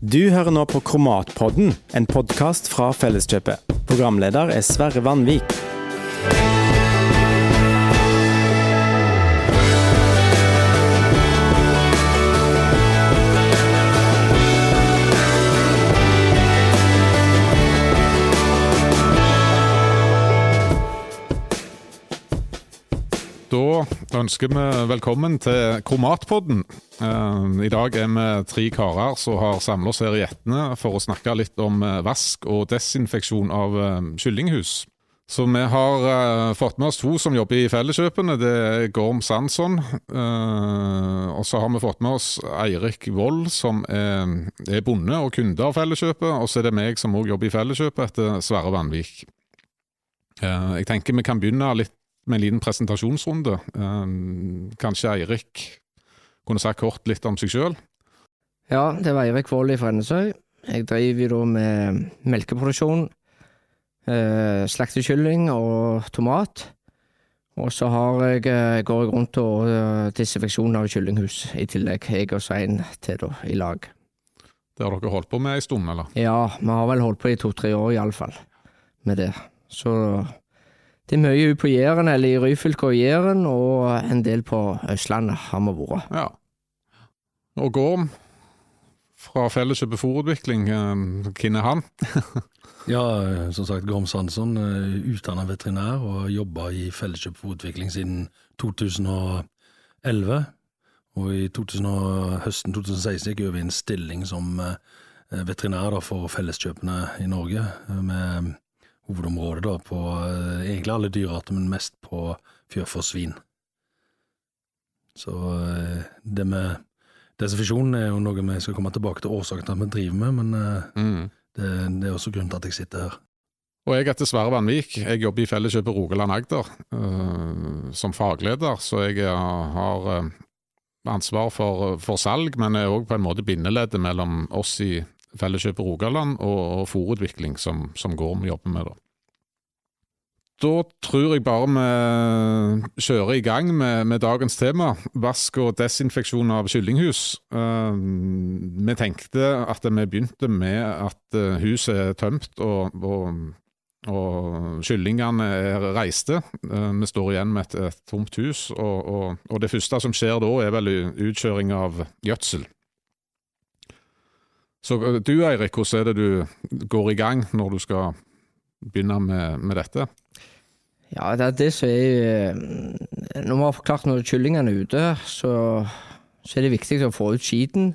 Du hører nå på Kromatpodden, en podkast fra Felleskjøpet. Programleder er Sverre Vanvik. Da ønsker vi velkommen til Kromatpodden. Eh, I dag er vi tre karer som har samla oss her i Etne for å snakke litt om eh, vask og desinfeksjon av eh, kyllinghus. Så vi har fått med oss to som jobber i Felleskjøpene. Det er Gorm Sansson. Uh, og så har vi fått med oss Eirik Wold, som er, bonde og kunde av Felleskjøpet. Og så er det meg som òg jobber i Felleskjøpet, etter Sverre Vanvik. Jeg tenker vi kan begynne litt med en liten presentasjonsrunde. kanskje Eirik kunne sagt kort litt om seg sjøl? Ja, det var Eirik Vold i Frennesøy. Jeg driver da med melkeproduksjon, eh, slaktekylling og tomat. Og så har jeg, eh, går jeg rundt og uh, desinfeksjon av kyllinghus i tillegg. Jeg og Svein til da, i lag. Det har dere holdt på med en stund, eller? Ja, vi har vel holdt på i to-tre år iallfall med det. Så det er mye på Jæren, eller i Ryfylke og Jæren, og en del på Østlandet har vi vært. Ja. Og Gorm fra Felleskjøpet Fòrutvikling, eh, hvem er han? ja, som sagt, Gorm Sansson, utdannet veterinær og har jobba i Felleskjøpet Fòrutvikling siden 2011. Og i 2000, høsten 2016 gikk jeg over i en stilling som veterinær for Felleskjøpene i Norge, med hovedområdet da, på eh, egentlig alle dyrearter, men mest på fjørfe og svin. Så eh, det med desinfeksjon er jo noe vi skal komme tilbake til årsaken til at vi driver med, men eh, mm. det, det, er også grunnen til at jeg sitter her. Og jeg heter Sverre Vanvik. Jeg jobber i Felleskjøpet Rogaland Agder uh, som fagleder, så jeg har uh, ansvar for, for, salg, men er òg på en måte bindeleddet mellom oss i Felleskjøpet Rogaland og, og fòrutvikling, som, som Gorm jobber med. da. Da tror jeg bare vi kjører i gang med, med, dagens tema, vask og desinfeksjon av kyllinghus. Uh, vi tenkte at vi begynte med at uh, huset er tømt og, og, og kyllingene er reiste. Uh, vi står igjen med et, et tomt hus, og, og, det første som skjer da, er vel utkjøring av gjødsel. Så eh, du Eirik, hvordan er det du går i gang når du skal begynne med, med dette? Ja, det er det som er eh, Når vi har forklart når kyllingene er ute, så, så, er det viktig å få ut skiten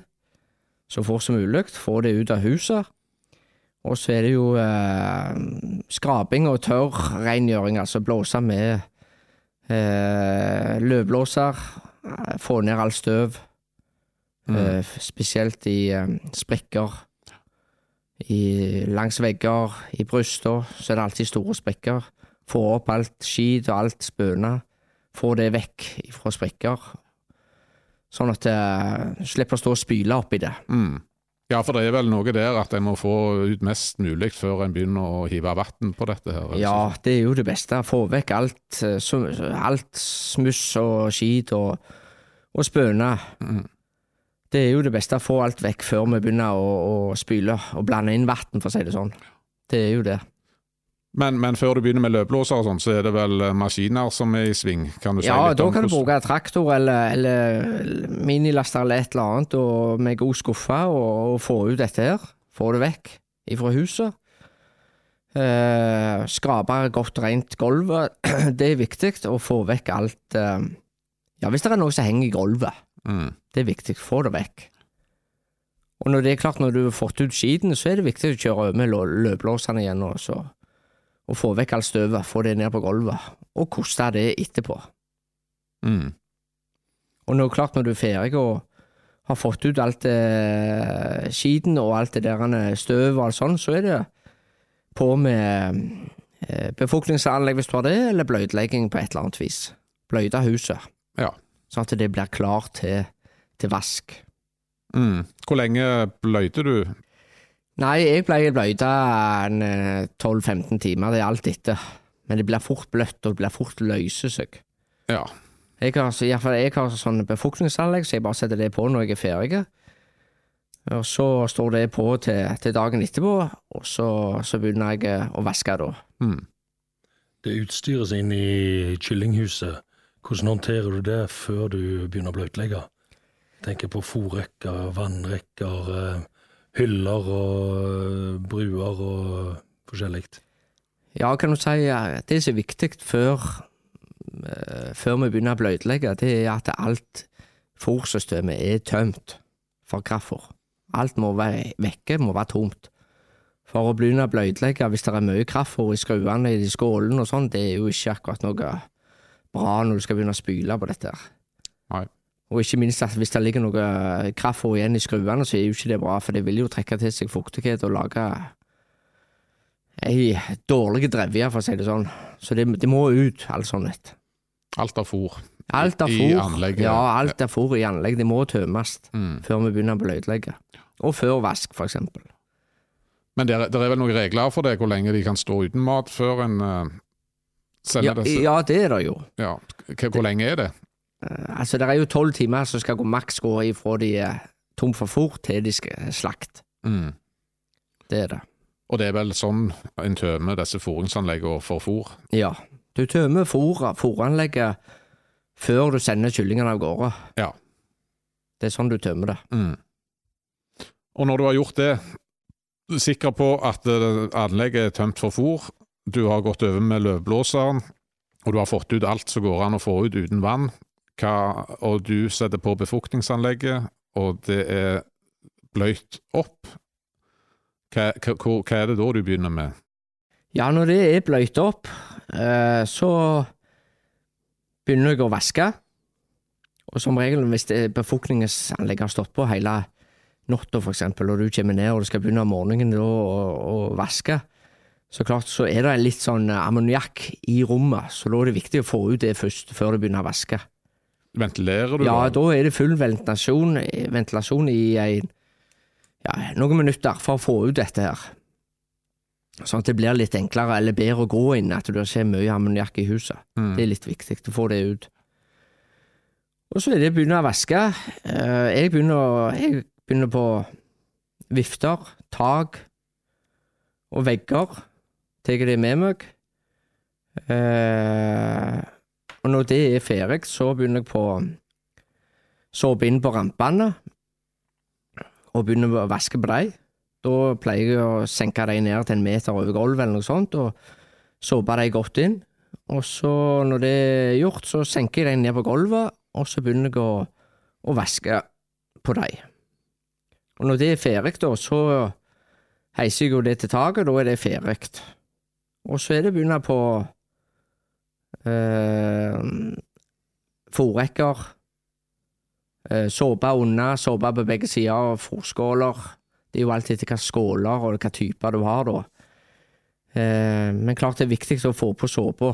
så fort som mulig. Få det ut av huset. Og så er det jo eh, skraping og tørrrengjøring, altså blåse med eh, løvblåser. Få ned all støv. Mm. Uh, spesielt i um, sprekker. I, langs vegger, i bryster, så er det alltid store sprekker. Få opp alt skit og alt spøna. Få det vekk fra sprekker. Sånn at det slipper å stå og spyle oppi det. Mm. Ja, for det er vel noe der at en må få ut mest mulig før en begynner å hive vann på dette her? Ja, det er jo det beste. Få vekk alt, alt smuss og skit og, og spøna. Mm. Det er jo det beste å få alt vekk før vi begynner å, å spyle og blande inn vann, for å si det sånn. Det er jo det. Men, men før du begynner med løvblåser og sånn, så er det vel eh, maskiner som er i sving? Kan du ja, si litt da om kan du bruke traktor eller, eller minilaster eller et eller annet og med god skuffe og, og, få ut dette her. Få det vekk ifra huset. Eh, skrape godt rent gulvet. Det er viktig å få vekk alt eh, Ja, hvis det er noe som henger i gulvet. Mm. Det er viktig. Få det vekk. Og når det er klart, når du har fått ut skiten, så er det viktig å kjøre over med løvblåsene igjen og, så, og få vekk alt støvet, få det ned på gulvet, og koste det etterpå. Mm. Og når, klart, når du er ferdig og har fått ut alt eh, skiten og alt det der støvet og alt sånn, så er det på med eh, befuktningsanlegg hvis du har det, eller bløtlegging på et eller annet vis. Bløyte huset. Ja sånn at det blir klart til, til vask. Mm. Hvor lenge bløyte du? Nei, jeg ble bløyta 12-15 eh, timer, det er alt etter. Men det blir fort bløtt, og det blir fort løse seg. Ja. Jeg har, jeg har sånn befuktningsanlegg, så jeg bare setter det på når jeg er ferdig. Og så står det på til, til dagen etterpå, og så, så begynner jeg å vaske da. Mm. Det utstyres inn i kyllinghuset. Hvordan håndterer du det før du begynner å bløtlegge? Tenker på fòrrekker, vannrekker, eh, hyller og eh, bruer og forskjellig. Ja, kan du si at det som er viktig før, eh, før vi begynner å bløtlegge, det er at alt fòrsystemet er tømt for kraftfôr. Alt må være vekke, må være tomt. For å begynne å bløtlegge hvis det er mye kraftfôr i skruene i skålene og sånn, det er jo ikke akkurat noe bra når du skal begynne å spyle på dette. Nei. Og ikke minst at hvis det ligger noe kraft igjen i skruene, så er jo ikke det bra, for det vil jo trekke til seg fuktighet og lage ei dårlig drevje, for å si det sånn. Så det, det må ut, alt sånt. Alt av fôr. Alt I fôr, anlegget. ja, alt av fôr i anlegg, det må tømmes Mm. før vi begynner å bløtlegge. Og før vask, for eksempel. Men det er, det er vel noen regler for det, hvor lenge de kan stå uten mat før en uh, sender Ja, disse? ja, det er det jo. Ja. Hvor lenge er det? Eh, Altså, det er jo tolv timer som skal gå maks gå ifra de er tom for fôr til de skal slakt. Mm. Det er det. Og det er vel sånn en tømmer disse fôringsanleggene for fôr? Ja. Du tømmer fôr- fôranlegget før du sender kyllingene av gårde. Ja. Det er sånn du tømmer det. Mm. Og når du har gjort det, er sikker på at eh, anlegget er tømt for fôr, du har gått over med løvblåseren, og du har fått ut alt som går an å få ut uten vann, hva, og du setter på befuktningsanlegget, og det er bløyt opp, hva, hva, hva er det da du begynner med? Ja, når det er bløyt opp, eh, så begynner jeg å vaske. Og som regel, hvis befuktningsanlegget har stått på hele natta, eksempel, og du kommer ned og du skal begynne om morgenen da å, å vaske, så klart så er det litt sånn ammoniakk i rommet, så da er det viktig å få ut det først, før du begynner å vaske. Ventilerer du Ja, da? da er det full ventilasjon, ventilasjon i en, ja, noen minutter for å få ut dette her. Sånn at det blir litt enklere eller bedre å gå inn, at du ikke har mye ammoniakk i huset. Mm. Det er litt viktig å få det ut. Og så er det å begynne å vaske. Eh, Jeg begynner, jeg begynner på vifter, tak og vegger. Tar det med meg. Eh, og når det er ferdig, så begynner jeg på såpe inn på rampene, og begynner å vaske på dem. Da pleier jeg å senke dem ned til en meter over gulvet eller noe sånt, og såpe dem godt inn. Og så, når det er gjort, så senker jeg dem ned på gulvet, og så begynner jeg å, å vaske på dem. Og når det er ferdig, da, så heiser jeg jo det til taket, da er det ferdig. Og så er det begynne på eh, fòrrekker, eh, såpe unna, såpe på begge sider fòrskåler. Det er jo alltid etter hvilke skåler og hvilke typer du har, da. Eh, men klart det er viktig å få på såpa.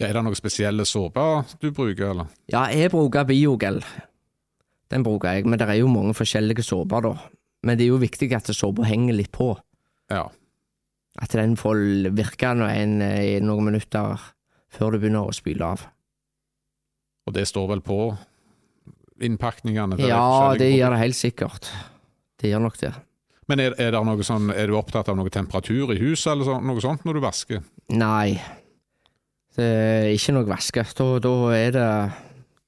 Ja, er det noen spesielle såper du bruker, eller? Ja, jeg bruker biogel. Den bruker jeg, men det er jo mange forskjellige såper, da. Men det er jo viktig at såpa henger litt på. Ja. At den får virke en, i noen minutter før du begynner å spyle av. Og det står vel på innpakningene? Ja, det gjør det helt sikkert. Det gjør nok det. Men er, er, sånn, er du opptatt av noe temperatur i huset, eller så, noe sånt når du vasker? Nei, det er ikke noe vaske. Da, da er det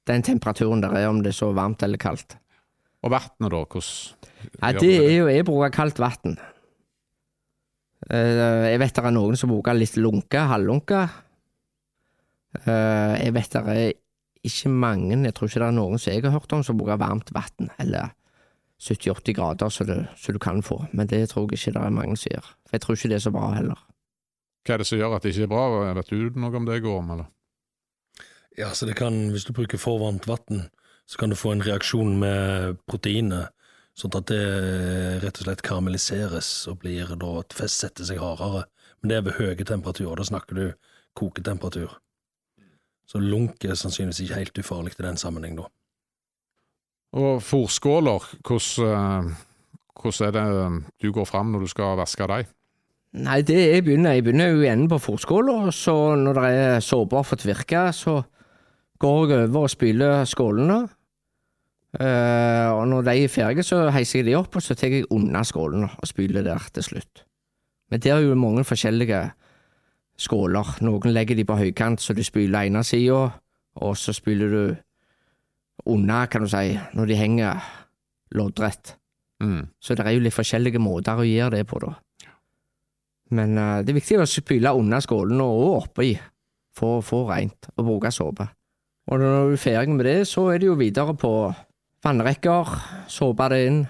den temperaturen der er, om det er så varmt eller kaldt. Og vannet, da? Hvordan Ja, det er jo Jeg bruker kaldt vann. Jeg vet det er noen som bruker litt lunke, halvlunke. Eh, Jeg vet det er ikke mange, jeg tror ikke det er noen som jeg har hørt om, som bruker varmt vann, eller 70-80 grader, så, du, så du kan få. Men det tror jeg ikke det er mange som gjør. For jeg tror ikke det er så bra heller. Hva er det som gjør at det ikke er bra? Vet du noe om det går om, eller? Ja, så det kan, hvis du bruker for varmt vann, så kan du få en reaksjon med proteinet, sånn at det rett og slett karamelliseres og blir da setter seg hardere. Men det er ved høye temperaturer, da snakker du koketemperatur. Så lunk er sannsynligvis ikke helt ufarlig i den sammenheng, da. Og fòrskåler, hvordan, eh, hvordan er det eh, du går fram når du skal vaske dem? Nei, det jeg begynner, jeg begynner jo i enden på fòrskåla, så når det er såper fått virke, så går jeg over og spyler skålene. Eh, og når de er ferdige, så heiser jeg de opp, og så tar jeg unna skålen og spyler der til slutt. Men der er jo mange forskjellige skåler. Noen legger de på høykant, så du spyler ene sida, og så spyler du unna, kan du si, når de henger loddrett. Mm. Så det er jo litt forskjellige måter å gjøre det på, da. Men uh, det er viktig å spyle unna skålene og oppi, for å få rent, og bruke såpe. Og når du er ferdig med det, så er det jo videre på vannrekker, såpe det inn,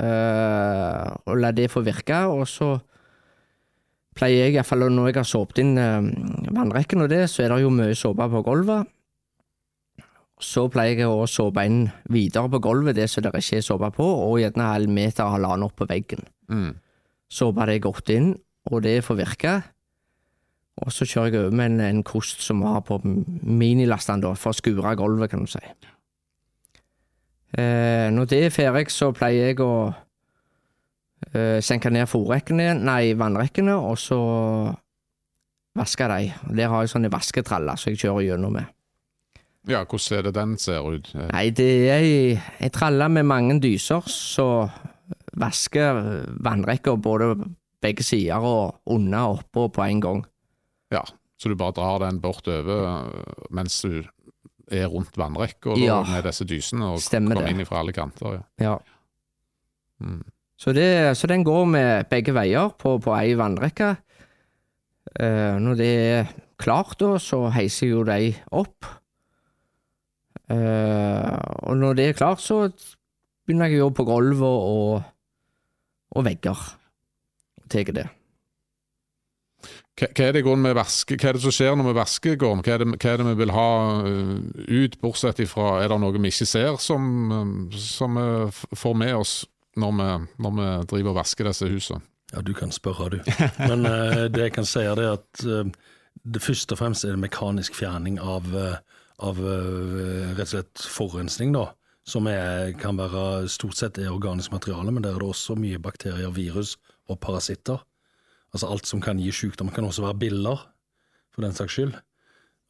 eh, og la det få virke, og så pleier jeg iallfall når jeg har såpet inn eh, vannrekken og det, så er det jo mye såpe på gulvet. Så pleier jeg å såpe inn videre på gulvet, det som det ikke er såpe på, og gjerne en meter og halvannen opp på veggen. Mm. Såpe det godt inn, og det får virke. Og så kjører jeg over med en, en kost som vi har på minilastene, for å skure gulvet, kan du si. Eh, når det er ferdig, så pleier jeg å eh, senke ned fòrrekkene, nei, vannrekkene, og så vaske de. Der har jeg sånne vasketraller som jeg kjører gjennom med. Ja, hvordan er det den ser ut? Nei, det er ei, ei tralle med mange dyser som vasker vannrekka både begge sider og under og oppå på en gang. Ja, så du bare drar den bortover eh, mens du er rundt vannrekka Ja. med disse dysene og Stemmer kommer det. inn fra alle kanter. Ja. Ja. Mm. Så, det, så den går med begge veier på, på ei vannrekke. Eh, når det er klart, da, så heiser jo de opp. Eh, og når det er klart, så begynner jeg å jobbe på gulvet og, og vegger. Tar det. Hva, hva er det i grunnen med vaske, hva er det som skjer når vi vasker, Gorm? Hva hva er det vi vil ha eh, ut, bortsett ifra Er det noe vi ikke ser som, eh, som vi får med oss når vi, når vi driver og vasker disse husene? Ja, du kan spørre, du. Men uh, det jeg kan si, er at uh, det først og fremst er det mekanisk fjerning av, uh, av rett og slett forurensning, da. Som er, kan være stort sett er organisk materiale, men der er det også mye bakterier, virus og parasitter. Altså alt som kan gi sykdom. Kan også være biller, for den saks skyld.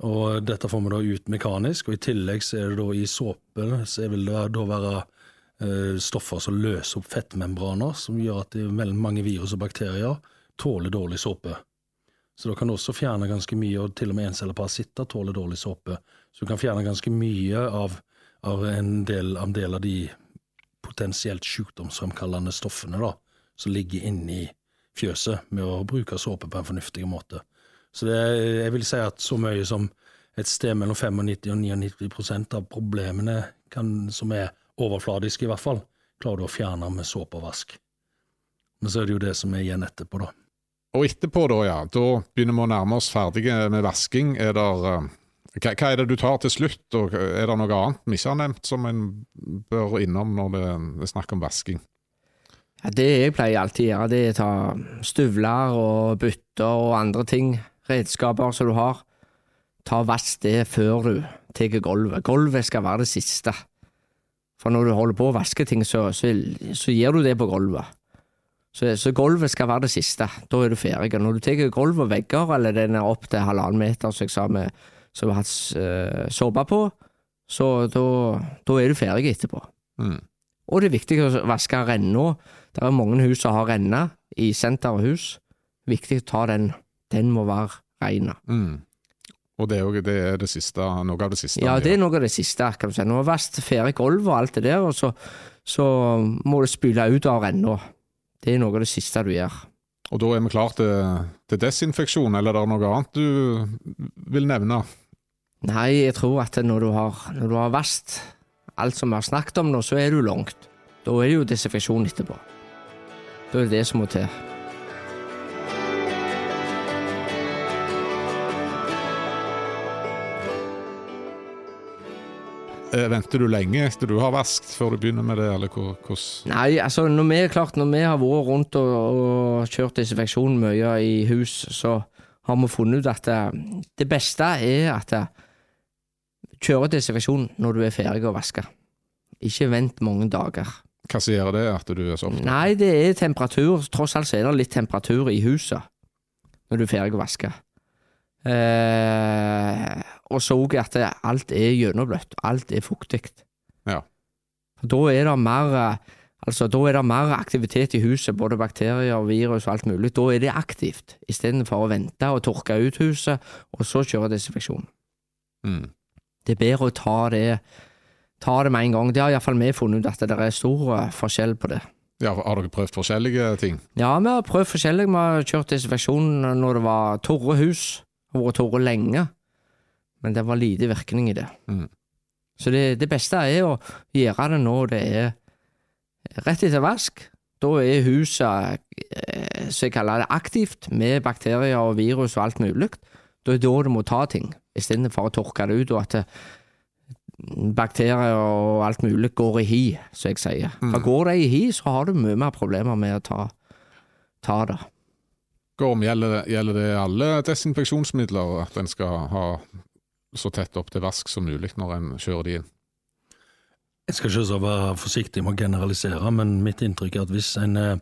Og dette får vi da ut mekanisk, og i tillegg så er det da i såpe så vil det da være eh, stoffer som løser opp fettmembraner, som gjør at mange virus og bakterier tåler dårlig såpe. Så da kan du også fjerne ganske mye, og til og med encelleparasitter tåler dårlig såpe. Så du kan fjerne ganske mye av, av en, del, en del av de potensielt sykdomsfremkallende stoffene da, som ligger inni fjøset, med å bruke såpe på en fornuftig måte. Så det, jeg vil si at så mye som et sted mellom 95 og 99 prosent av problemene kan, som er overfladiske i hvert fall, klarer du å fjerne med såpe og vask. Men så er det jo det som er igjen etterpå, da. Og etterpå, da, ja. Da begynner vi å nærme oss ferdige med vasking. Er der, eh, hva, hva er det du tar til slutt, og er det noe annet vi ikke har nevnt som en bør innom når det er snakk om vasking? Ja, det jeg pleier alltid å gjøre, det er å ta støvler og bytter og andre ting, redskaper som du har. Ta Vask det før du tar gulvet. Gulvet skal være det siste. For når du holder på å vaske ting, så, så, så gjør du det på gulvet. Så, så gulvet skal være det siste. Da er du ferdig. Når du tar gulv og vegger, eller den er opp til halvannen meter, som jeg sa, vi har hatt uh, såpe på, så da er du ferdig etterpå. Mm. Og det er viktig å vaske renna. Det er mange hus som har renne i senterhus. Viktig å ta den. Den må være ren. Mm. Og det er, jo, det er det siste, noe av det siste. Ja, det er noe av det siste. kan du si. Du har vasket ferdig gulvet og alt det der, og så, så må du spyle ut av renna. Det er noe av det siste du gjør. Og da er vi klar til, til desinfeksjon, eller er det noe annet du vil nevne? Nei, jeg tror at når du har, når du har vasket alt som vi har snakket om nå, så er du langt. Da er det jo desinfeksjon etterpå. Da er det det som må til. Eh, Venter du lenge etter du har vasket før du begynner med det, eller hvordan? Nei, altså når vi, klart, når vi har vært rundt og, og kjørt desinfeksjon mye i hus, så har vi funnet ut at eh, det beste er at eh, kjøre desinfeksjon når du er ferdig å vaske. Ikke vent mange dager. Hva som gjør det at du er så ofte? Nei, det er temperatur. Tross alt så er det litt temperatur i huset når du er ferdig å vaske. Eh, og så òg at alt er gjennombløtt. Alt er fuktig. Ja. Da er det mer Altså, da er det mer aktivitet i huset, både bakterier, virus og alt mulig. Da er det aktivt, istedenfor å vente og tørke ut huset, og så kjøre desinfeksjon. Mm. Det er bedre å ta det, ta det med en gang. Det har iallfall vi funnet ut, at det er stor eh, forskjell på det. Ja, har dere prøvd forskjellige ting? Ja, vi har prøvd forskjellig. Vi har kjørt desinfeksjon når det var tørre hus, har vært tørre lenge, men det var lite virkning i det. Mm. Så det, det beste er å gjøre det når det er rett etter vask. Da er huset, så som jeg kaller det, aktivt, med bakterier og virus og alt mulig. Da er det da du må ta ting, istedenfor å tørke det ut, og at eh, bakterier og alt mulig går i hi, som jeg sier. For går det i hi, så har du mye mer problemer med å ta, ta det. Gorm, gjelder, det- gjelder det alle desinfeksjonsmidler at en skal ha så tett opp til vask som mulig når en kjører de inn? Jeg skal ikke så være forsiktig med å generalisere, men mitt inntrykk er at hvis en, eh,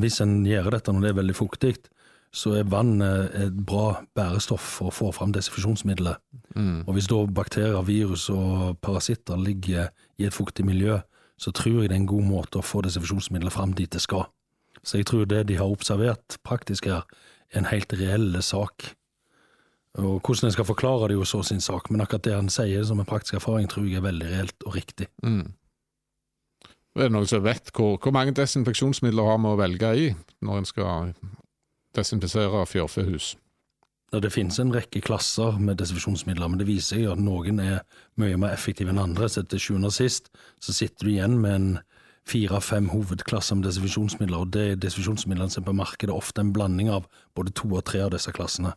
hvis en gjør dette når det er veldig fuktig, så er vann eh, et bra bærestoff for å få fram desinfeksjonsmiddelet. Mm. Og hvis da bakterier, virus og parasitter ligger i et fuktig miljø, så tror jeg det er en god måte å få desinfeksjonsmiddelet fram dit det skal. Så jeg tror det de har observert praktisk her, er en helt reell sak. Og hvordan en skal forklare det, jo så sin sak, men akkurat det han sier som en praktisk erfaring, tror jeg er veldig reelt og riktig. Mm. Er det noen som vet hvor, hvor mange desinfeksjonsmidler har vi å velge i når en skal desinfisere fjørfehus? Ja, Det finnes en rekke klasser med desinfeksjonsmidler, men det viser seg at noen er mye mer effektive enn andre. Så til sjuende og sist så sitter du igjen med en fire-fem hovedklasser med desinfeksjonsmidler, og det er desinfeksjonsmidlene som er på markedet ofte en blanding av både to og tre av disse klassene.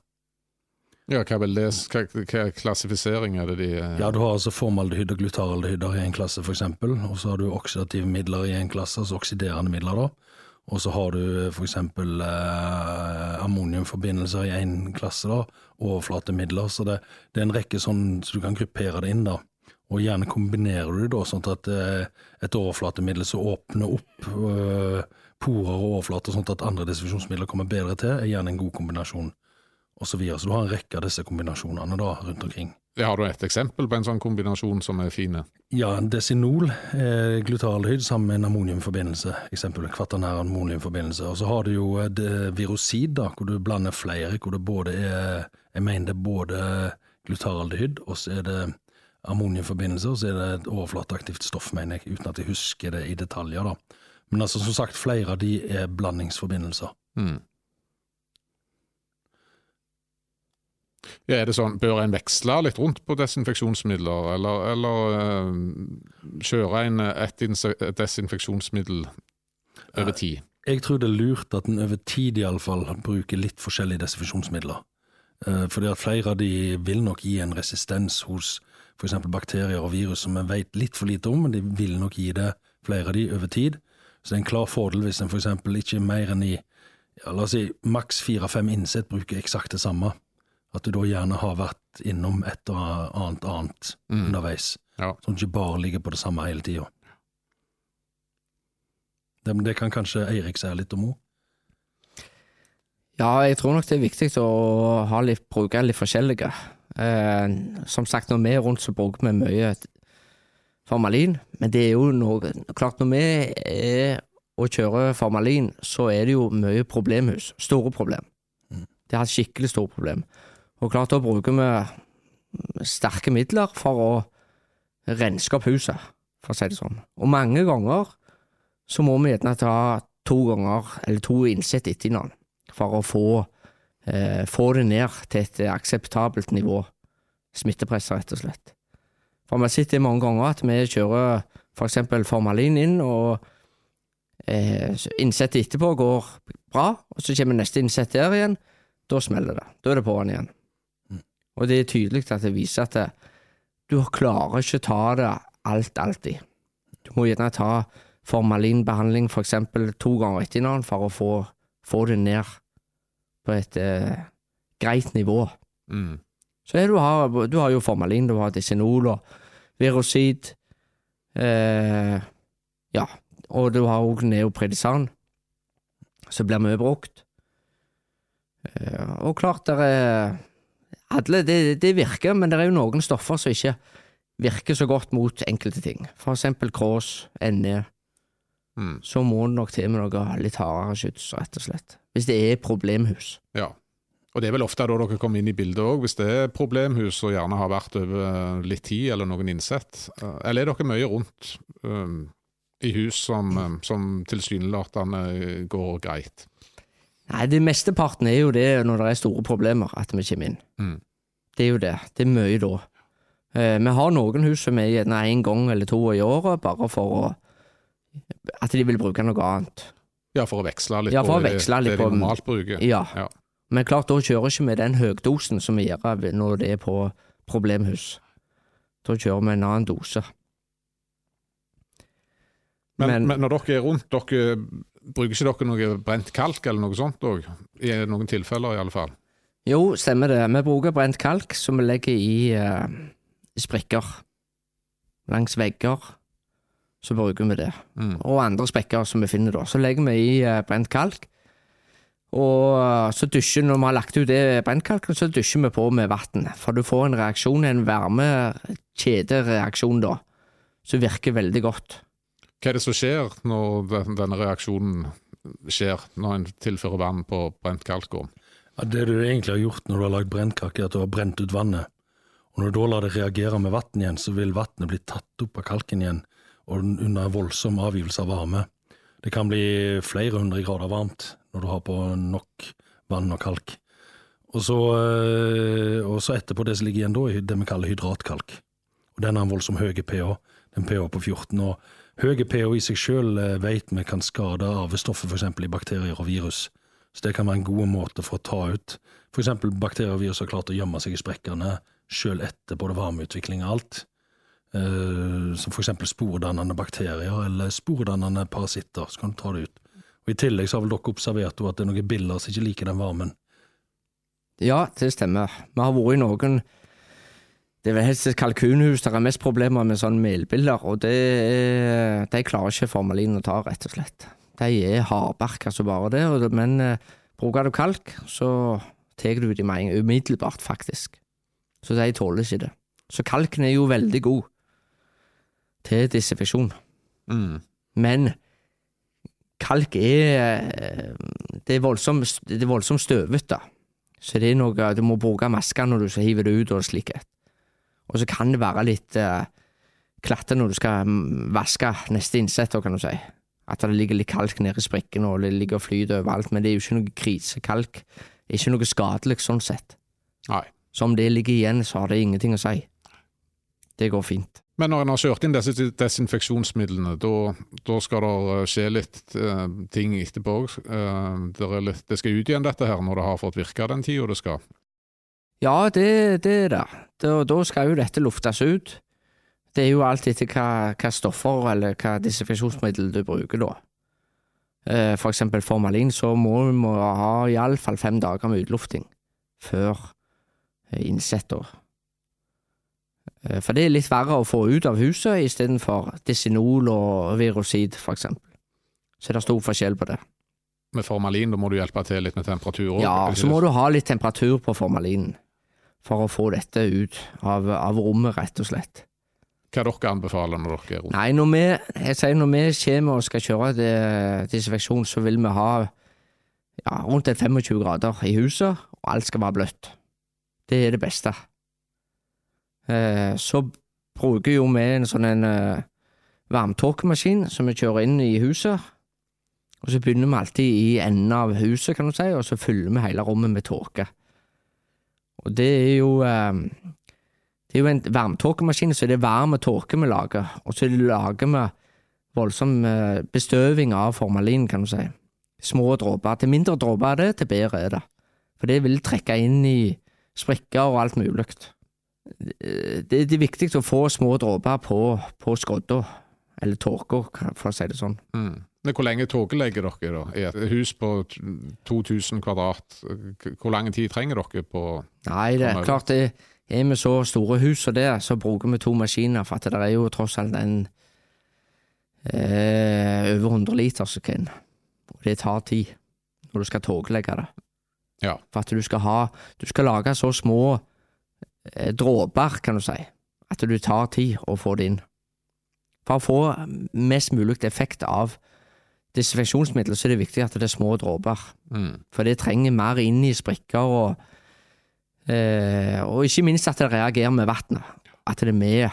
Ja, hva, det, hva, hva klassifisering er det de eh, Ja, Du har altså formaldehyd og glutaraldehyder i en klasse, f.eks., og så har du oksidative midler i en klasse, altså oksiderende midler, da. Og så har du f.eks. Eh, ammoniumforbindelser i en klasse, da, overflatemidler. Så det, det er en rekke sånn så du kan gruppere det inn, da. Og gjerne kombinerer du det da, sånn at eh, et overflatemiddel som åpner opp eh, porer og overflater, sånn at andre desinfeksjonsmidler kommer bedre til, er gjerne en god kombinasjon, og så videre. Så du har en rekke av disse kombinasjonene da, rundt omkring. Ja, Har du et eksempel på en sånn kombinasjon som er fine? Ja, desinol eh, glutaraldehyd sammen med en ammoniumforbindelse, eksempel kvaternær ammoniumforbindelse. Og så har du jo eh, det virusid, da, hvor du blander flere, hvor det både er Jeg mener det er både glutaraldehyd, og så er det ammoniumforbindelse, og så er det et overflateaktivt stoff, mener jeg, uten at jeg husker det i detaljer, da. Men altså, som sagt, flere av de er blandingsforbindelser. Mm. Ja, er det sånn, Bør en veksle litt rundt på desinfeksjonsmidler, eller, eller uh, kjøre en, et desinfeksjonsmiddel over tid? Jeg tror det er lurt at en over tid iallfall bruker litt forskjellige desinfeksjonsmidler. Uh, Fordi at flere av de vil nok gi en resistens hos f.eks. bakterier og virus som vi vet litt for lite om, men de vil nok gi det flere av de over tid. Så det er en klar fordel hvis en f.eks. ikke mer enn i ja, la oss si maks fire-fem innsett bruker eksakt det samme. At du da gjerne har vært innom et og annet annet Mm. underveis. Ja. Sånn at du ikke bare ligger på det samme hele tida. Det, det kan kanskje Eirik si litt om òg? Ja, jeg tror nok det er viktig å ha litt, bruke litt forskjellige. Eh, som sagt, når vi er rundt, så bruker vi mye formalin. Men det er jo noe Klart, når vi er og kjører formalin, så er det jo mye problemhus. Store problem. Det har et skikkelig store problem. Og klart, da bruker vi sterke midler for å renske opp huset, for å si det sånn. Og mange ganger så må vi gjerne ta to ganger, eller to innsett etter hverandre for å få, eh, få det ned til et akseptabelt nivå. Smittepresset, rett og slett. For vi har sett det mange ganger at vi kjører for eksempel formalin inn, og eh, innsettet etterpå går bra, og så kommer neste innsett der igjen. Da smeller det. Da er det på'n igjen. Og det er tydelig at det viser at det, du klarer ikke ta det alt alltid. Du må gjerne ta formalinbehandling for eksempel to ganger etter hverandre for å få, få det ned på et eh, greit nivå. Mm. Så du, har, du har jo formalin, du har desinol og virusid. Eh, ja, og du har òg neopredisan, som blir mye brukt. Eh, og klart, det er alle, det, det virker, men det er jo noen stoffer som ikke virker så godt mot enkelte ting. For eksempel krås, NE. Mm. Så må det nok til med noe litt hardere skyts, rett og slett. Hvis det er problemhus. Ja. Og det er vel ofte da dere kommer inn i bildet òg, hvis det er problemhus og gjerne har vært over litt tid eller noen innsett. Eh, Eller er dere mye rundt um, i hus som, um, som tilsynelatende går greit? Nei, det mesteparten er jo det når det er store problemer, at vi kommer inn. Mm. Det er jo det. Det er mye da. Eh, vi har noen hus som er gjerne én gang eller to i året, bare for å At de vil bruke noe annet. Ja, for å veksle litt Ja, for å det, veksle litt det de på- normalt bruker. Ja. Ja. Men klart, da kjører ikke vi den høgdosen som vi gjør når det er på problemhus. Da kjører vi en annen dose. Men, Men- men når dere er rundt, dere bruker ikke dere noe brent kalk eller noe sånt òg? I noen tilfeller, i alle fall. Jo, stemmer det. Vi bruker brent kalk som vi legger i, eh, i sprekker. Langs vegger. Så bruker vi det. Mm. Og andre sprekker som vi finner da. Så legger vi i eh, brent kalk. Og eh, så dusjer når vi har lagt ut det brentkalken, så dusjer vi på med vann. For du får en reaksjon, en varmekjedereaksjon da, som virker veldig godt. Hva er det som skjer når denne reaksjonen skjer, når en tilfører vann på brent kalkorn? Ja, det du egentlig har gjort når du har lagd brennkake, er at du har brent ut vannet. Og når du da lar det reagere med vann igjen, så vil vannet bli tatt opp av kalken igjen, og den- under voldsom avgivelse av varme. Det kan bli flere hundre grader varmt når du har på nok vann og kalk. Og så, eh, og så etterpå det som ligger igjen da, er det vi kaller hydratkalk. Og den har en voldsom høy pH, en pH på 14. Og høy pH i seg sjøl vet vi kan skade arvestoffet f.eks. i bakterier og virus. Så det kan være en god måte for å ta ut f.eks. bakterier og virus har klart å gjemme seg i sprekkene sjøl etter både varmeutvikling og alt. Eh, som f.eks. spordannende bakterier eller spordannende parasitter. Så kan du ta det ut. Og I tillegg så har vel dere observert at det er noen biller som ikke liker den varmen. Ja, det stemmer. Vi har vært i noen Det er vel helst kalkunhus der er mest problemer med sånne melbiller, og det er, de klarer ikke formalin å ta, rett og slett. De er hardbarka som bare det, og det- men eh, bruker du kalk, så tar du dem med umiddelbart, faktisk. Så de tåler ikke det. Så kalken er jo veldig god til desinfeksjon. Mm. Men kalk er eh, Det er voldsomt, det er voldsomt støvete. Så det er noe Du må bruke maske når du hiver hive det ut og slik. Og så kan det være litt uh, klatte når du skal mm, vaske neste innsett, kan du si. At det ligger litt kalk nede i sprekkene, og det ligger og flyter overalt. Men det er jo ikke noe krisekalk. Ikke noe skadelig sånn sett. Nei. Så om det ligger igjen, så har det ingenting å si. Det går fint. Men når en har kjørt inn disse desinfeksjonsmidlene, da skal det eh, skje litt eh, ting etterpå òg. det, det skal ut igjen, dette her, når det har fått virke den tida det skal. Ja, det, det er det. Da, da skal jo dette luftes ut. Det er jo alt etter hva, hva stoffer eller hva desinfeksjonsmiddel du bruker, da. Eh, For eksempel formalin, så må du må ha iallfall fem dager med utlufting før eh, innsett, da. Eh, For det er litt verre å få ut av huset istedenfor Disinol og Virosid, for eksempel. Så det er stor forskjell på det. Med formalin da må du hjelpe til litt med temperatur òg. Ja, så må du ha litt temperatur på formalinen for å få dette ut av, av rommet, rett og slett. Hva dere anbefaler når dere er rundt? Nei, når vi, jeg sier når vi kommer og skal kjøre det- desinfeksjon, så vil vi ha ja, rundt et 25 grader i huset, og alt skal være bløtt. Det er det beste. Eh, så bruker jo vi en sånn en uh, varmtåkemaskin som vi kjører inn i huset. Og så begynner vi alltid i enden av huset, kan du si, og så fyller vi hele rommet med tåke. Og det er jo eh, Det er jo en varmtåkemaskin, så det er varm tåke vi lager. Og så lager vi voldsom eh, bestøving av formalin, kan du si. Små dråper. Til mindre dråper er det, til bedre er det. For det vil trekke inn i sprekker og alt mulig. Det, det er viktig å få små dråper på, på skodda, eller tåka, for å si det sånn. Mm. Hvor lenge tåkelegger dere da? I et hus på 2000 kvadrat, hvor lang tid trenger dere på Nei, det er klart det er med så store hus som det, så bruker vi to maskiner, for det er jo tross alt en eh, over 100 liter sekund. Og det tar tid når du skal tåkelegge det. Ja. For at du skal ha Du skal lage så små eh, dråper, kan du si, At du tar tid å få det inn. For å få mest mulig effekt av desinfeksjonsmiddel, så er det viktig at det er små dråper. Mm. For det trenger mer inn i sprikker, og, eh, og ikke minst at det reagerer med vannet. At det er med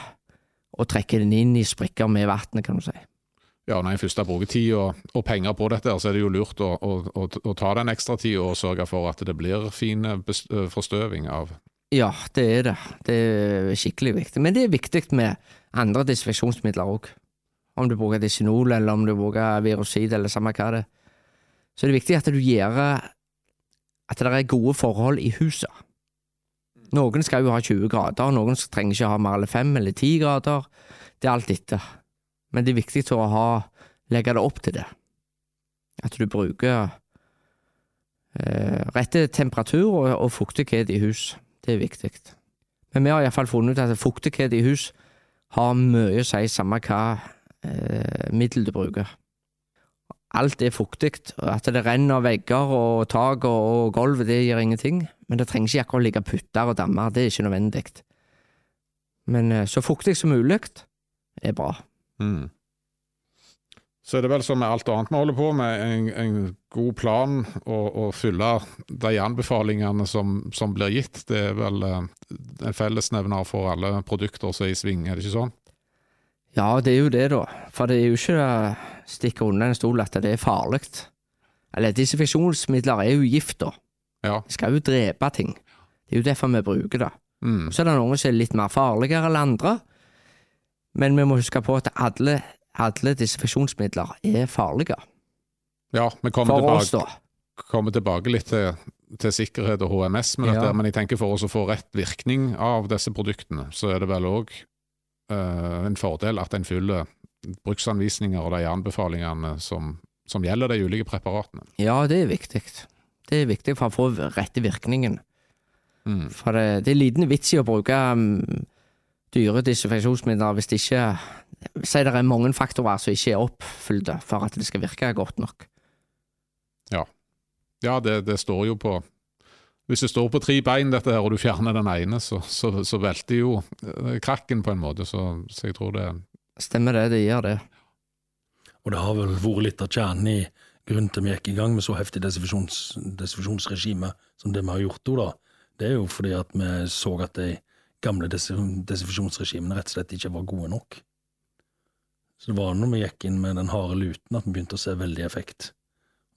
å trekke den inn i sprikker med vannet, kan du si. Ja, når en først har brukt tid og, og, penger på dette, så er det jo lurt å, å, å, å ta den ekstra tida og sørge for at det blir fin forstøving av Ja, det er det. Det er skikkelig viktig. Men det er viktig med andre desinfeksjonsmidler òg. Om du bruker Disinol, eller om du bruker virusid, eller samme hva det er. Så det er viktig at du gjør at det er gode forhold i huset. Noen skal jo ha 20 grader, noen trenger ikke ha mer eller 5 eller 10 grader. Det er alt etter. Men det er viktig å ha, legge det opp til det. At du bruker eh, rette temperatur og, og, fuktighet i hus. Det er viktig. Men vi har iallfall funnet ut at fuktighet i hus har mye å si, samme hva eh, middel du bruker. Alt er fuktig. At det renner vegger og tak og, og gulv, det gjør ingenting. Men det trenger ikke akkurat ligge putter og dammer, det er ikke nødvendig. Men eh, så fuktig som mulig er bra. Mm. Så er det vel som med alt annet vi holder på med, en, en god plan å følge de anbefalingene som, som, blir gitt. Det er vel eh, en fellesnevner for alle produkter som er i sving, er det ikke sånn? Ja, det er jo det, da. For det er jo ikke å stikke under en stol at det er farlig. Eller desinfeksjonsmidler er jo gift, da. Ja. Det skal jo drepe ting. Det er jo derfor vi bruker det. Mm. Så er det noen som er litt mer farligere enn andre. Men vi må huske på at alle, alle desinfeksjonsmidler er farlige. Ja, vi kommer, for tilbake, oss, kommer tilbake litt til, til, sikkerhet og HMS dette, Ja. men jeg tenker for oss å få rett virkning av disse produktene, så er det vel òg en fordel at en følger bruksanvisninger og de anbefalingene som, som gjelder de ulike preparatene. Ja, det er viktig. Det er viktig for å få rette virkningen. Mm. For det, det er liten vits i å bruke um, dyre desinfeksjonsmidler hvis det ikke Si det er mange faktorer som ikke er oppfylt for at det skal virke godt nok. Ja, det, det står jo på Hvis det står på tre bein, dette her, og du fjerner den ene, så, så, så velter jo eh, krakken på en måte, så, så jeg tror det Stemmer det, det gjør det. Og det har vel vært litt av kjernen i grunnen til vi gikk i gang med så heftig desinfeksjons, desinfeksjonsregime som det vi har gjort nå, da. Det er jo fordi at vi så at de gamle desin- desinfeksjonsregimene rett og slett ikke var gode nok. Så det var når vi gikk inn med den harde luten at vi begynte å se veldig effekt.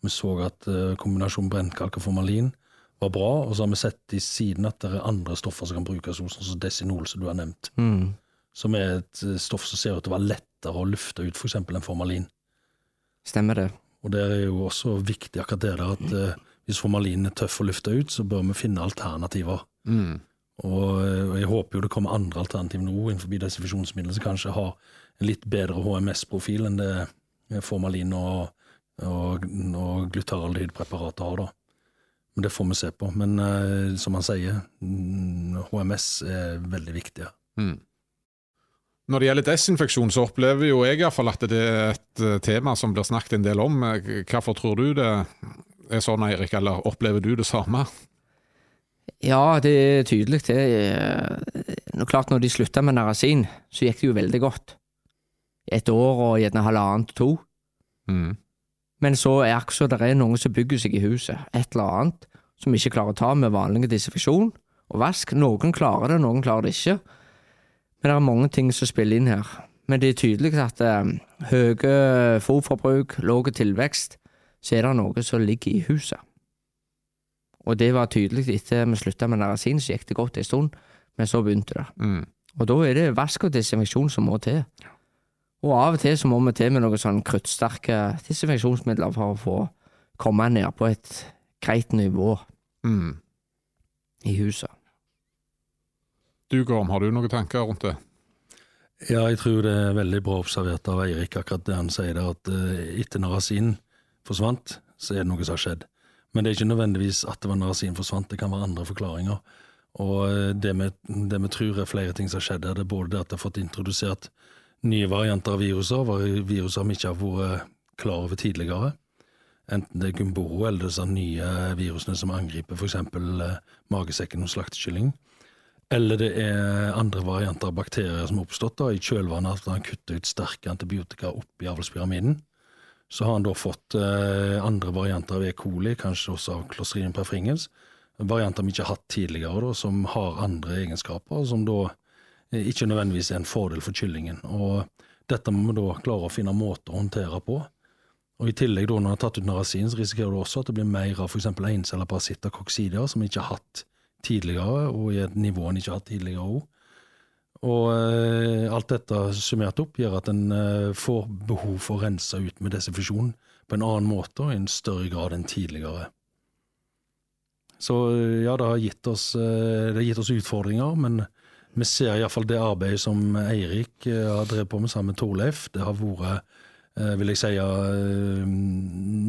Vi så at eh, kombinasjonen brennkalk og formalin var bra, og så har vi sett i siden at det er andre stoffer som kan brukes, sånn som desinol, som du har nevnt, Mm. som er et eh, stoff som ser ut til å være lettere å lufte ut, for eksempel enn formalin. Stemmer det. Og det er jo også viktig akkurat det der at eh, hvis formalin er tøff å lufte ut, så bør vi finne alternativer. mm. Og, eh, og jeg håper jo det kommer andre alternativer nå innenfor desinfeksjonsmidler som kanskje har en litt bedre HMS-profil enn det formalin og, og, og glutaraldehydpreparatet har, da. Men det får vi se på. Men uh, som han sier, mm, HMS er veldig viktig. Ja. Mm. Når det gjelder desinfeksjon, så opplever jo jeg i hvert fall at det er et eh, tema som blir snakket en del om. Eh, Hvorfor tror du det er sånn, Eirik, eller opplever du det samme? Ja, det er tydelig. Det er, klart når de slutta med narasin, så gikk det jo veldig godt. Et år og gjerne halvannet to. Mm. Men så er akkurat så det er noen som bygger seg i huset, et eller annet, som ikke klarer å ta med vanlig desinfeksjon og vask. Noen klarer det, noen klarer det ikke. Men det er mange ting som spiller inn her. Men det er tydelig at eh, høye fôrforbruk, lav tilvekst, så er det noe som ligger i huset. Og det var tydelig etter vi slutta med narasin, så gikk det godt en stund, men så begynte det. Mm. Og da er det vask og desinfeksjon som må til. Og av og til så må vi til med noen sånn kruttsterke desinfeksjonsmidler for å få komme ned på et greit nivå Mm. i huset. Du Gorm, har du noen tanker rundt det? Ja, jeg tror det er veldig bra observert av Eirik, akkurat det han sier der, at eh, etter narasin forsvant, så er det noe som har skjedd. Men det er ikke nødvendigvis at det var narasin forsvant, det kan være andre forklaringer. Og eh, det vi, det vi tror er flere ting som har skjedd her, det er både det at det har fått introdusert nye varianter av viruser, viruser vi ikke har vært klar over tidligere. Enten det er gumboro eller disse nye virusene som angriper f.eks. magesekken hos slaktekylling. eller det er andre varianter av bakterier som har oppstått da, i kjølvannet at han kutter ut sterke antibiotika opp i avlspyramiden. Så har han da fått eh, andre varianter av E. coli, kanskje også av Clostridium perfringens. Varianter vi ikke har hatt tidligere, da, som har andre egenskaper, som da eh, ikke nødvendigvis er en fordel for kyllingen. Og dette må vi da klare å finne måter å håndtere på. Og I tillegg, da, når du har tatt ut narasin, så risikerer du også at det blir mer av f.eks. enceller parasitter, koksidier, som vi ikke har hatt tidligere, og i et nivå en ikke har hatt tidligere òg. Og eh, alt dette summert opp gjør at en eh, får behov for å rense ut med desinfusjon på en annen måte og i en større grad enn tidligere. Så eh, ja, det har gitt oss, eh, det har gitt oss utfordringer, men vi ser iallfall det arbeidet som Eirik eh, har drevet på med sammen med Torleif. Det har vært, eh, vil jeg si, eh,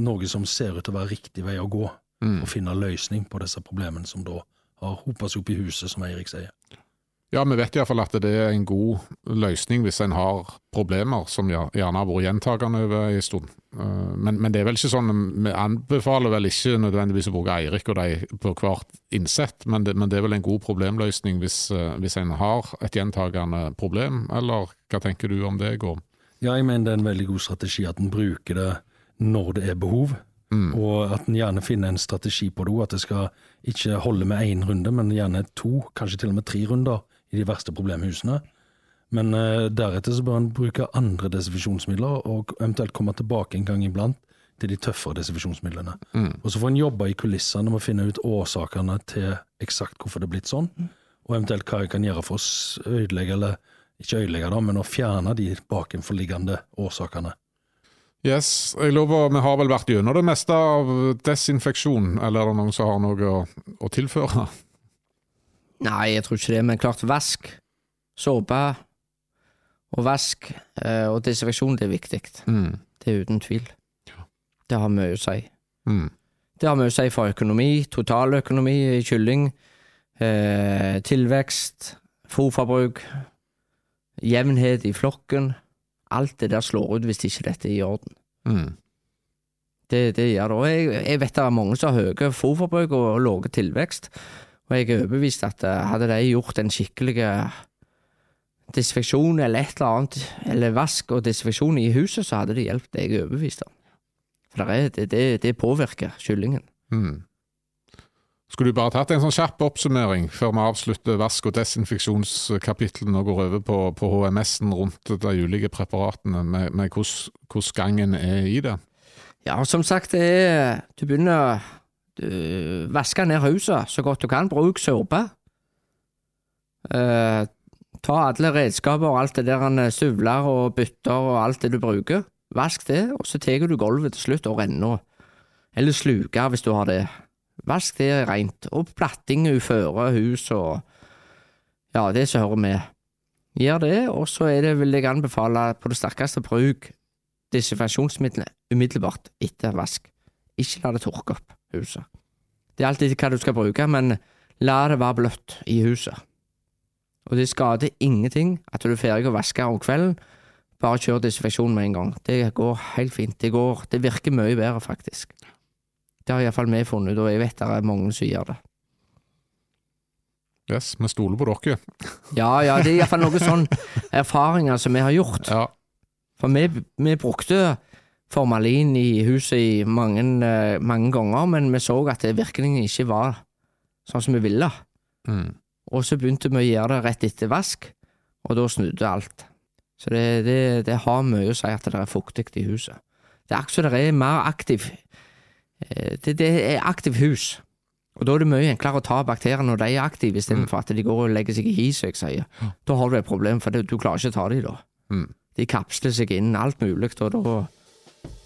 noe som ser ut til å være riktig vei å gå. Mm. Og finne løsning på disse problemene som da har hopa seg opp i huset, som Eirik sier. Ja, vi vet iallfall at det er en god løsning hvis en har problemer som gjerne har vært gjentagende over en stund. Eh, Men, men det er vel ikke sånn, vi anbefaler vel ikke nødvendigvis å bruke Eirik og de på hvert innsett, men det, men det er vel en god problemløsning hvis, eh, hvis en har et gjentagende problem, eller hva tenker du om det, Gorm? Ja, jeg mener det er en veldig god strategi at en bruker det når det er behov, Mm. og at en gjerne finner en strategi på det òg. At det skal ikke holde med én runde, men gjerne to, kanskje til og med tre runder i de verste problemhusene. Men uh, deretter så bør en bruke andre desinfeksjonsmidler, og eventuelt komme tilbake en gang iblant til de tøffere desinfeksjonsmidlene. Mm. Og så får en jobbe i kulissene med å finne ut årsakene til eksakt hvorfor det er blitt sånn, og eventuelt hva jeg kan gjøre for å ødelegge, eller ikke ødelegge da, men å fjerne de bakenforliggende årsakene. Yes, jeg lover, vi har vel vært gjennom det meste av desinfeksjon, eller er det noen som har noe å, å tilføre? Nei, jeg tror ikke det, men klart vask, såpe og vask eh, og desinfeksjon, det er viktig. Mm. Det er uten tvil. Det har mye å si. Mm. Det har mye å si for økonomi, totaløkonomi i kylling, eh, tilvekst, fôrforbruk, jevnhet i flokken. Alt det der slår ut hvis ikke dette er i orden. Mm. Det, det gjør det. Og jeg, jeg vet det er mange som har høye fôrforbruk og lave tilvekst, og jeg er overbevist at eh, hadde de gjort en skikkelig desinfeksjon eller et eller annet, eller vask og desinfeksjon i huset, så hadde det hjulpet. Jeg er overbevist om. For det, det, det, det påvirker kyllingen. Mm. Skulle du bare tatt en sånn kjapp oppsummering før vi avslutter vask- og desinfeksjonskapitlene og går over på, på HMS-en rundt de ulike preparatene, med, med hvordan gangen er i det? Ja, som sagt, det er Du begynner du Vaske ned huset så godt du kan. Bruk såpe. Uh, ta alle redskaper og alt det der han støvler og bytter og alt det du bruker. Vask det, og så tar du gulvet til slutt og renner. Eller sluker hvis du har det. Vask det rent. Og platting uføre hus og Ja, det som hører med. Gjør det, og så er det, vil jeg anbefale på det sterkeste bruk desinfeksjonsmidlene umiddelbart etter vask. Ikke la det tørke opp huset. Det er alltid hva du skal bruke, men la det være bløtt i huset. Og det skader ingenting at du er ferdig å vaske om kvelden. Bare kjør desinfeksjon med en gang. Det går helt fint. Det går, det virker mye bedre, faktisk. Det har iallfall vi funnet ut, og jeg vet det er mange som gjør det. Yes, vi stoler på dere. Ja, ja, det er iallfall noen sånne erfaringer som vi har gjort. Ja. For vi, vi brukte formalin i huset i mange, eh, mange ganger, men vi så at virkningen ikke var sånn som vi ville. Mm. Og så begynte vi å gjøre det rett etter vask, og da snudde alt. Så det, det, det har mye å si at det er fuktig i huset. Det er akkurat som det er mer aktiv eh, det, det er aktiv hus. Og da er det mye enklere å ta bakterier når de er aktive, istedenfor at de går og legger seg i hi, som jeg sier. Da har du et problem, for du klarer ikke å ta dem da. Mm. De kapsler seg inn, alt mulig, og da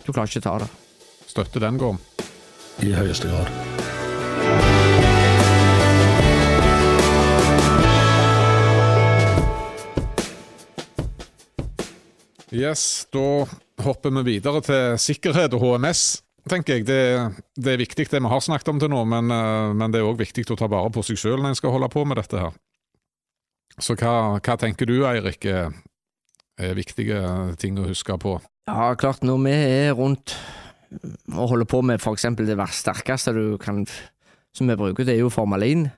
Du klarer ikke å ta det. Støtter den, Gorm. I høyeste grad. Yes, da hopper vi videre til sikkerhet og HMS. tenker jeg. Det, det er viktig det vi har snakket om til nå, men, eh, men det er òg viktig å ta vare på seg sjøl når en skal holde på med dette her. Så hva, hva tenker du, Eirik, er, er viktige ting å huske på? Ja, klart, når vi er rundt og holder på med for eksempel det sterkeste du kan, som vi bruker, det er jo formalin.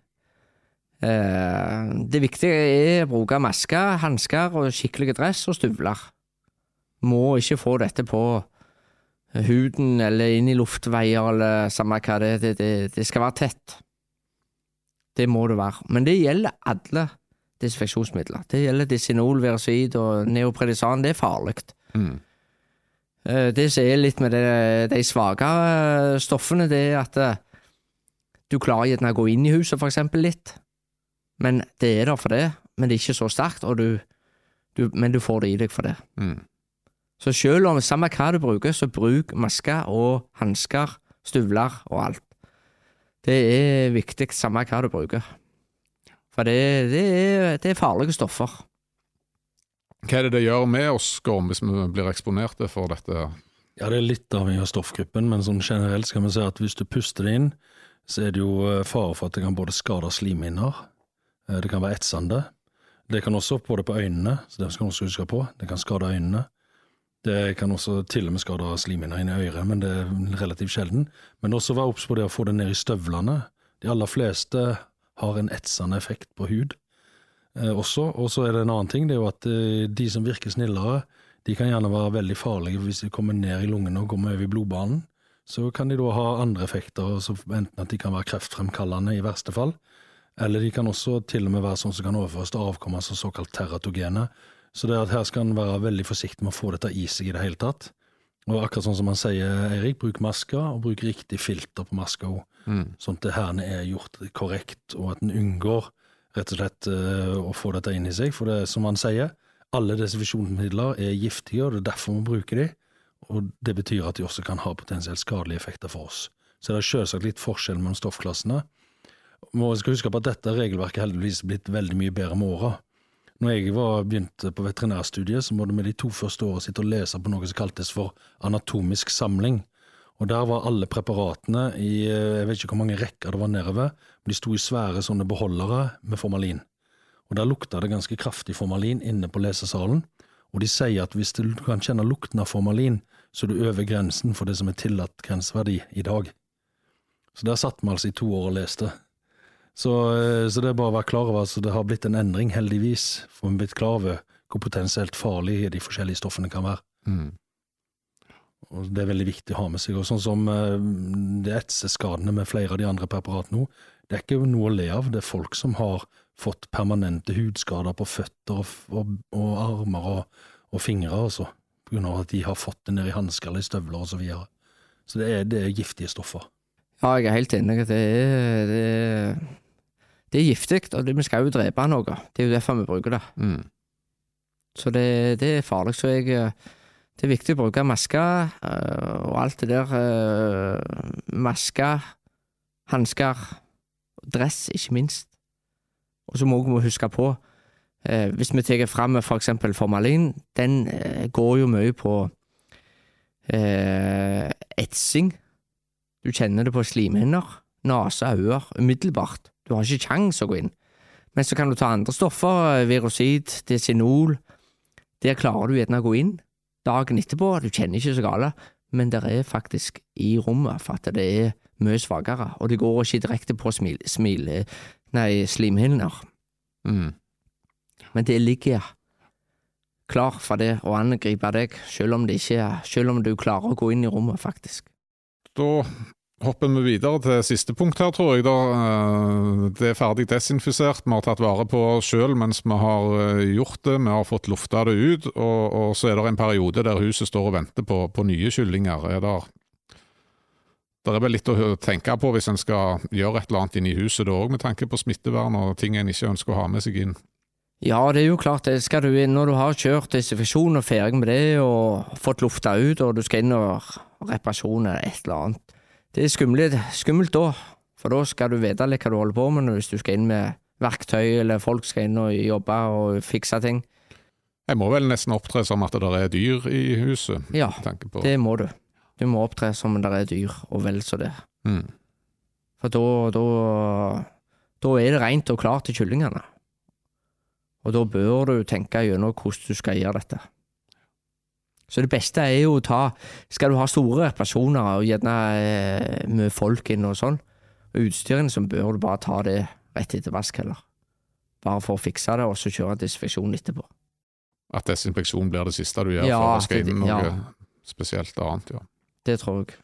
Eh, det viktige er å bruke masker, hansker og skikkelig dress og støvler. Må ikke få dette på huden eller inn i luftveier eller samme hva det er. Det, det, det skal være tett. Det må det være. Men det gjelder alle desinfeksjonsmidler. Det gjelder Disinol, Verosid og Neopredisan. Det er farlig. Mm. Eh, Det som er litt med det, de svake eh, stoffene, det er at eh, du klarer gjerne å gå inn i huset, for eksempel, litt. Men det er der for det, men det er ikke så sterkt, og du, du, men du får det i deg for det. Mm. Så selv om samme hva du bruker, så bruk masker og hansker, støvler og alt. Det er viktig, samme hva du bruker. For det, det, er, det er farlige stoffer. Hva er det det gjør med oss, Gorm, hvis vi blir eksponerte for dette? Ja, det er litt avhengig av stoffgruppen, men sånn generelt skal vi si at hvis du puster det inn, så er det jo eh, fare for at det kan både skade slimhinner, eh, det kan være etsende. Det kan også få det på øynene, så det skal man også huske på. Det kan skade øynene. Det kan også til og med skade slimhinner inn i øret, men det er relativt sjelden. Men også være obs på det å få det ned i støvlene. De aller fleste har en etsende effekt på hud også. Og så er det en annen ting, det er jo at eh, de som virker snillere, de kan gjerne være veldig farlige hvis de kommer ned i lungene og kommer over i blodbanen. Så kan de da ha andre effekter, så enten at de kan være kreftfremkallende i verste fall, eller de kan også til og med være sånn som kan overføres til avkommer som såkalt teratogene. Så det er at her skal en være veldig forsiktig med å få dette i seg i det hele tatt. Og akkurat sånn som han sier, Eirik, bruk masker, og bruk riktig filter på maska òg. Mm. Sånn at det her er gjort korrekt, og at en unngår rett og slett eh, å få dette inn i seg. For det som han sier, alle desinfeksjonsmidler er giftige, og det er derfor vi bruker de. Og det betyr at de også kan ha potensielt skadelige effekter for oss. Så det er selvsagt litt forskjell mellom stoffklassene. Vi skal huske på at dette regelverket heldigvis er blitt veldig mye bedre med åra. Når jeg var begynte på veterinærstudiet, så måtte vi de to første årene sitte og lese på noe som kaltes for anatomisk samling. Og der var alle preparatene i eh, jeg vet ikke hvor mange rekker det var nedover, men de sto i svære sånne beholdere med formalin. Og der lukta det ganske kraftig formalin inne på lesesalen. Og de sier at hvis du kan kjenne lukten av formalin, så er du over grensen for det som er tillatt grenseverdi i dag. Så der satt vi altså i to år og leste. Så, eh, så det er bare å være klar over at det har blitt en endring, heldigvis. For vi er blitt klar over hvor potensielt farlige de forskjellige stoffene kan være. Mm. Og Det er veldig viktig å ha med seg. Og sånn som eh, det etseskadene med flere av de andre preparatene nå, det er ikke noe å le av. Det er folk som har fått permanente hudskader på føtter og, og, og armer og, og fingre, altså. På grunn av at de har fått det ned i hansker eller i støvler og Så, videre. så det er, det er giftige stoffer. Ja, jeg er helt enig. Det er, det er, det er giftig, og det, vi skal jo drepe noe. Det er jo derfor vi bruker det. Mm. Så det, det er farlig. Så jeg eh, Det er viktig å bruke masker eh, og alt det der. eh, Masker, hansker, dress, ikke minst. Og så må vi huske på, eh, hvis vi tar fram for eksempel formalin, den går jo mye på etsing. Du kjenner det på slimhinner, nese, øyne, umiddelbart. Du har ikke kjangs å gå inn. Men så kan du ta andre stoffer, virusid, desinol. Der klarer du gjerne å gå inn dagen etterpå, du kjenner ikke så gale, men det er faktisk i rommet for at det er mye svakere, og det går ikke direkte på smil, smil, nei, slimhinner. Mm. Men det ligger klar for det å angripe deg, selv om, det ikke, selv om du klarer å gå inn i rommet, faktisk. Da hopper vi videre til siste punkt her, tror jeg. Da, eh, det er ferdig desinfisert. Vi har tatt vare på oss sjøl mens vi har eh, gjort det. Vi har fått lufta det ut. Og, og så er det en periode der huset står og venter på, på nye kyllinger. Er der, det er vel litt å tenke på hvis en skal gjøre et eller annet inne i huset da òg, med tanke på smittevern og ting en ikke ønsker å ha med seg inn. Ja, det er jo klart det. Skal du inn når du har kjørt desinfeksjon og ferdig med det, og fått lufta ut, og du skal inn og reparasjon eller et eller annet. Det er skummelt, skummelt da, for da skal du vite litt hva du holder på med hvis du skal inn med verktøy, eller folk skal inn og jobbe og fikse ting. Jeg må vel nesten opptre som at det er dyr i huset. Ja, det må du. Du må opptre som om det er dyr, og vel så det. Mm. For da, da, da er det rent og klart til kyllingene. Og da bør du tenke gjennom hvordan du skal gjøre dette. Så det beste er jo å ta Skal du ha store reparasjoner og gjerne eh, med folk inn og sånn, og utstyrene, så bør du bare ta det rett etter vask heller. Bare for å fikse det, og så kjøre desinfeksjon etterpå. At desinfeksjon blir det siste du gjør Ja, for å vaske inn noe ja. spesielt annet. ja. Det tror jeg.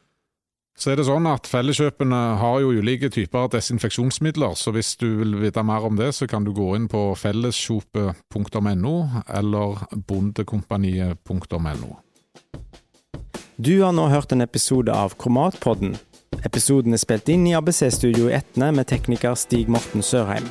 Så er det sånn at Felleskjøpene har jo ulike typer desinfeksjonsmidler, så hvis du vil vite mer om det, så kan du gå inn på felleskjopet.no eller bondekompaniet.no. Du har nå hørt en episode av Kromatpodden. Episoden er spilt inn i ABC-studio i Etne med tekniker Stig Morten Sørheim.